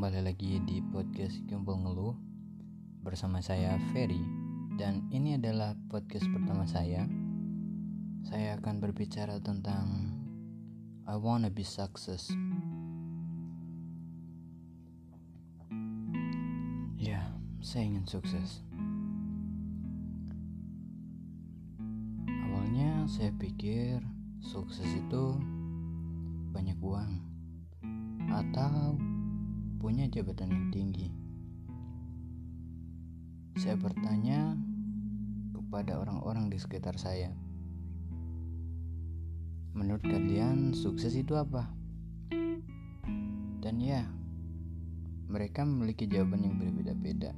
kembali lagi di podcast Kumpul Ngeluh bersama saya Ferry dan ini adalah podcast pertama saya. Saya akan berbicara tentang I wanna be success. Ya, saya ingin sukses. Awalnya saya pikir sukses itu banyak uang atau punya jabatan yang tinggi. Saya bertanya kepada orang-orang di sekitar saya. Menurut kalian sukses itu apa? Dan ya, mereka memiliki jawaban yang berbeda-beda.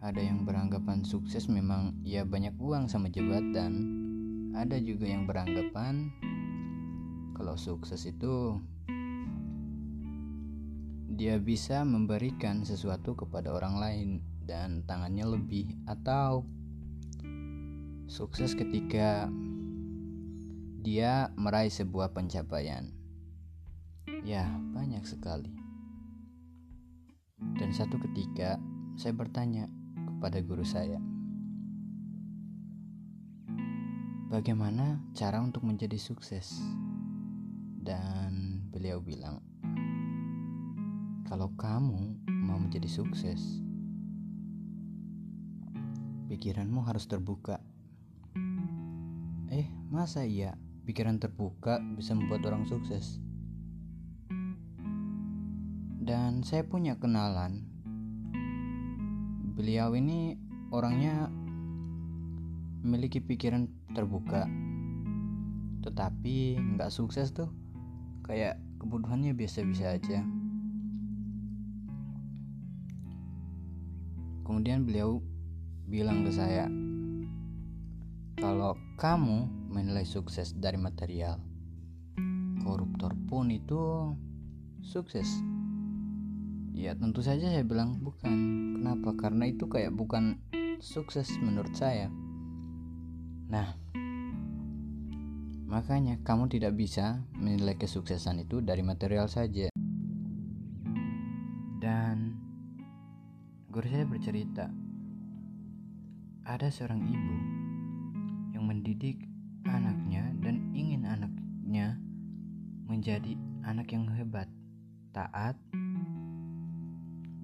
Ada yang beranggapan sukses memang ya banyak uang sama jabatan. Ada juga yang beranggapan kalau sukses itu dia bisa memberikan sesuatu kepada orang lain dan tangannya lebih atau sukses ketika dia meraih sebuah pencapaian. Ya, banyak sekali. Dan satu ketika saya bertanya kepada guru saya, "Bagaimana cara untuk menjadi sukses?" Dan beliau bilang, kalau kamu mau menjadi sukses, pikiranmu harus terbuka. Eh, masa iya pikiran terbuka bisa membuat orang sukses? Dan saya punya kenalan. Beliau ini orangnya memiliki pikiran terbuka, tetapi nggak sukses tuh. Kayak kebutuhannya biasa-biasa aja. Kemudian beliau bilang ke saya, "Kalau kamu menilai sukses dari material, koruptor pun itu sukses." Ya, tentu saja saya bilang bukan. Kenapa? Karena itu kayak bukan sukses menurut saya. Nah, makanya kamu tidak bisa menilai kesuksesan itu dari material saja. Bercerita, ada seorang ibu yang mendidik anaknya dan ingin anaknya menjadi anak yang hebat, taat,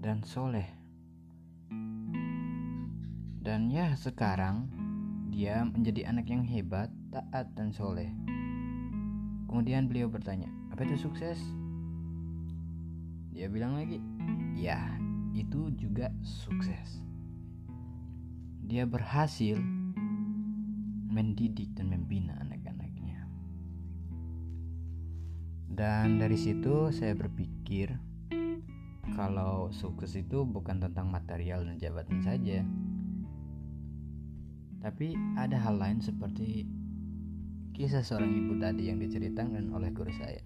dan soleh. Dan ya sekarang dia menjadi anak yang hebat, taat, dan soleh. Kemudian beliau bertanya, apa itu sukses? Dia bilang lagi, ya itu juga sukses. Dia berhasil mendidik dan membina anak-anaknya. Dan dari situ saya berpikir kalau sukses itu bukan tentang material dan jabatan saja. Tapi ada hal lain seperti kisah seorang ibu tadi yang diceritakan oleh guru saya.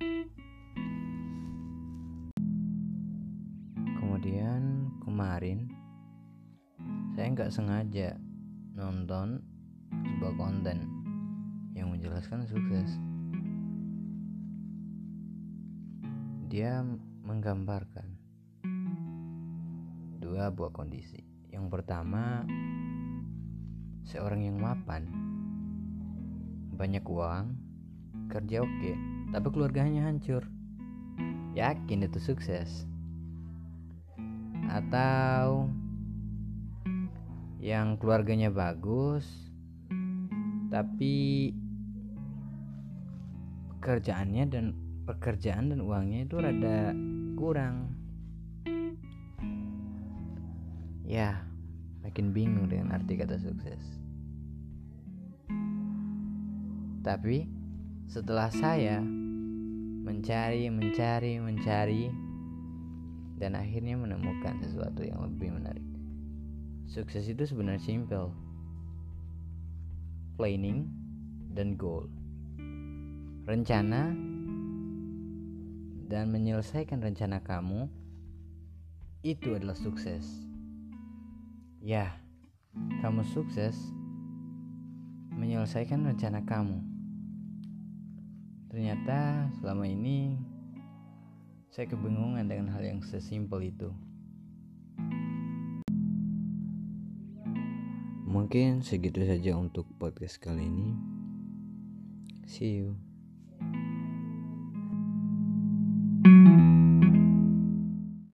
Kemarin saya nggak sengaja nonton sebuah konten yang menjelaskan sukses. Dia menggambarkan dua buah kondisi. Yang pertama seorang yang mapan banyak uang kerja oke tapi keluarganya hancur. Yakin itu sukses atau yang keluarganya bagus tapi pekerjaannya dan pekerjaan dan uangnya itu rada kurang. Ya makin bingung dengan arti kata sukses. Tapi setelah saya mencari mencari mencari dan akhirnya menemukan sesuatu yang lebih menarik. Sukses itu sebenarnya simple. Planning dan goal. Rencana dan menyelesaikan rencana kamu itu adalah sukses. Ya, kamu sukses menyelesaikan rencana kamu. Ternyata selama ini Saya kebingungan dengan hal yang sesimpel itu. Mungkin segitu saja untuk podcast kali ini. See you.